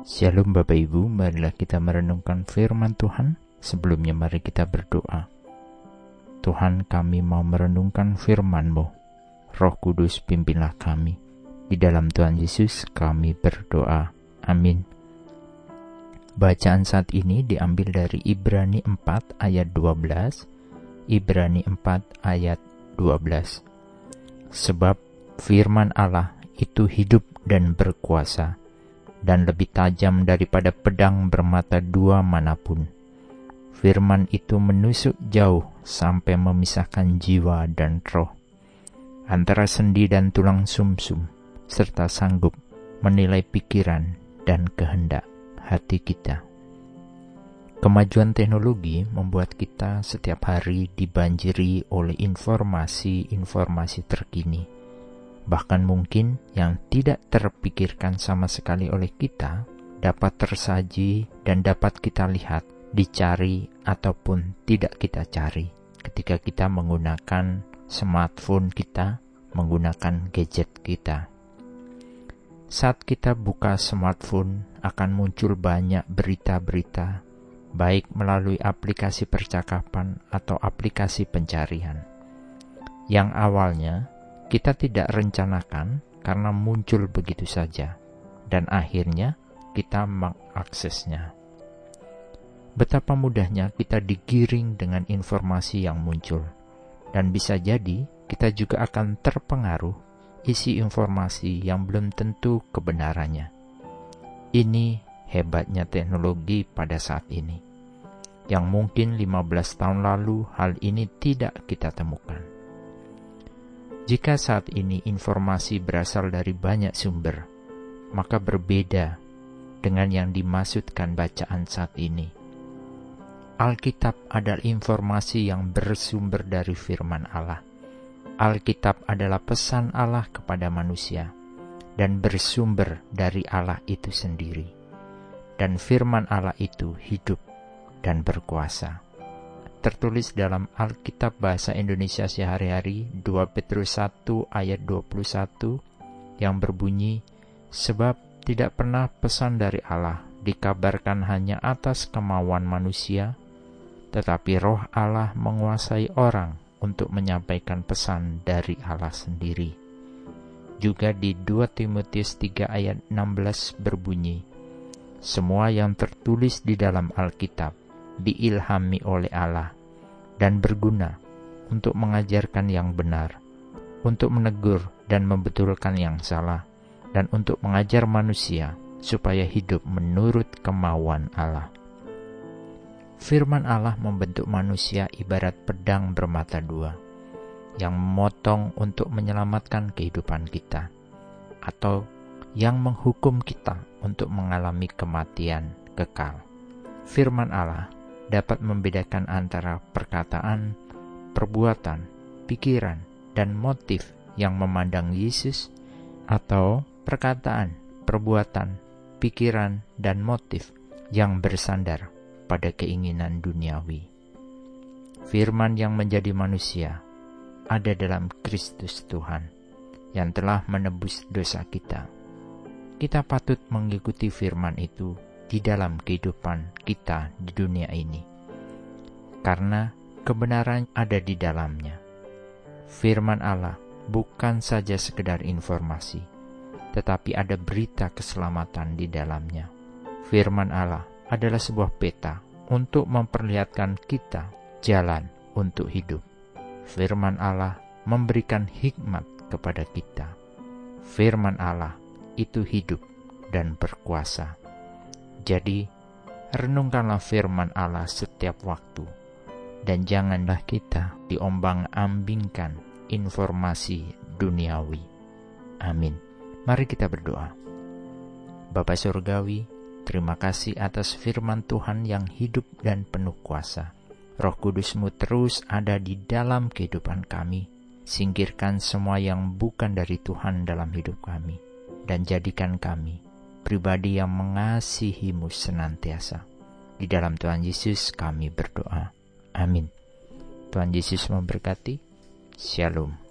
Shalom Bapak Ibu, marilah kita merenungkan firman Tuhan. Sebelumnya mari kita berdoa. Tuhan kami mau merenungkan firman-Mu. Roh Kudus pimpinlah kami. Di dalam Tuhan Yesus kami berdoa. Amin. Bacaan saat ini diambil dari Ibrani 4 ayat 12. Ibrani 4 ayat 12. Sebab firman Allah itu hidup dan berkuasa dan lebih tajam daripada pedang bermata dua mana pun. Firman itu menusuk jauh sampai memisahkan jiwa dan roh, antara sendi dan tulang sumsum, serta sanggup menilai pikiran dan kehendak hati kita. Kemajuan teknologi membuat kita setiap hari dibanjiri oleh informasi-informasi terkini bahkan mungkin yang tidak terpikirkan sama sekali oleh kita, dapat tersaji dan dapat kita lihat, dicari, ataupun tidak kita cari ketika kita menggunakan smartphone kita, menggunakan gadget kita. Saat kita buka smartphone, akan muncul banyak berita-berita, baik melalui aplikasi percakapan atau aplikasi pencarian, yang awalnya kita tidak rencanakan karena muncul begitu saja, dan akhirnya kita mengaksesnya. Betapa mudahnya kita digiring dengan informasi yang muncul, dan bisa jadi kita juga akan terpengaruh isi informasi yang belum tentu kebenarannya. Ini hebatnya teknologi pada saat ini, yang mungkin 15 tahun lalu hal ini tidak kita temukan. Jika saat ini informasi berasal dari banyak sumber, maka berbeda dengan yang dimaksudkan bacaan saat ini. Alkitab adalah informasi yang bersumber dari firman Allah. Alkitab adalah pesan Allah kepada manusia dan bersumber dari Allah itu sendiri. Dan firman Allah itu hidup dan berkuasa tertulis dalam Alkitab Bahasa Indonesia sehari-hari 2 Petrus 1 ayat 21 yang berbunyi Sebab tidak pernah pesan dari Allah dikabarkan hanya atas kemauan manusia tetapi roh Allah menguasai orang untuk menyampaikan pesan dari Allah sendiri. Juga di 2 Timotius 3 ayat 16 berbunyi, Semua yang tertulis di dalam Alkitab diilhami oleh Allah dan berguna untuk mengajarkan yang benar, untuk menegur dan membetulkan yang salah, dan untuk mengajar manusia supaya hidup menurut kemauan Allah. Firman Allah membentuk manusia ibarat pedang bermata dua, yang memotong untuk menyelamatkan kehidupan kita, atau yang menghukum kita untuk mengalami kematian kekal. Firman Allah dapat membedakan antara perkataan, perbuatan, pikiran, dan motif yang memandang Yesus, atau perkataan, perbuatan, pikiran, dan motif yang bersandar pada keinginan duniawi. Firman yang menjadi manusia ada dalam Kristus Tuhan yang telah menebus dosa kita. Kita patut mengikuti firman itu di dalam kehidupan kita di dunia ini, karena kebenaran ada di dalamnya. Firman Allah bukan saja sekedar informasi, tetapi ada berita keselamatan di dalamnya. Firman Allah adalah sebuah peta untuk memperlihatkan kita jalan untuk hidup. Firman Allah memberikan hikmat kepada kita. Firman Allah itu hidup dan berkuasa jadi, renungkanlah firman Allah setiap waktu, dan janganlah kita diombang-ambingkan informasi duniawi. Amin. Mari kita berdoa. Bapa Surgawi, terima kasih atas firman Tuhan yang hidup dan penuh kuasa. Roh Kudusmu terus ada di dalam kehidupan kami. Singkirkan semua yang bukan dari Tuhan dalam hidup kami, dan jadikan kami pribadi yang mengasihimu senantiasa. Di dalam Tuhan Yesus kami berdoa. Amin. Tuhan Yesus memberkati. Shalom.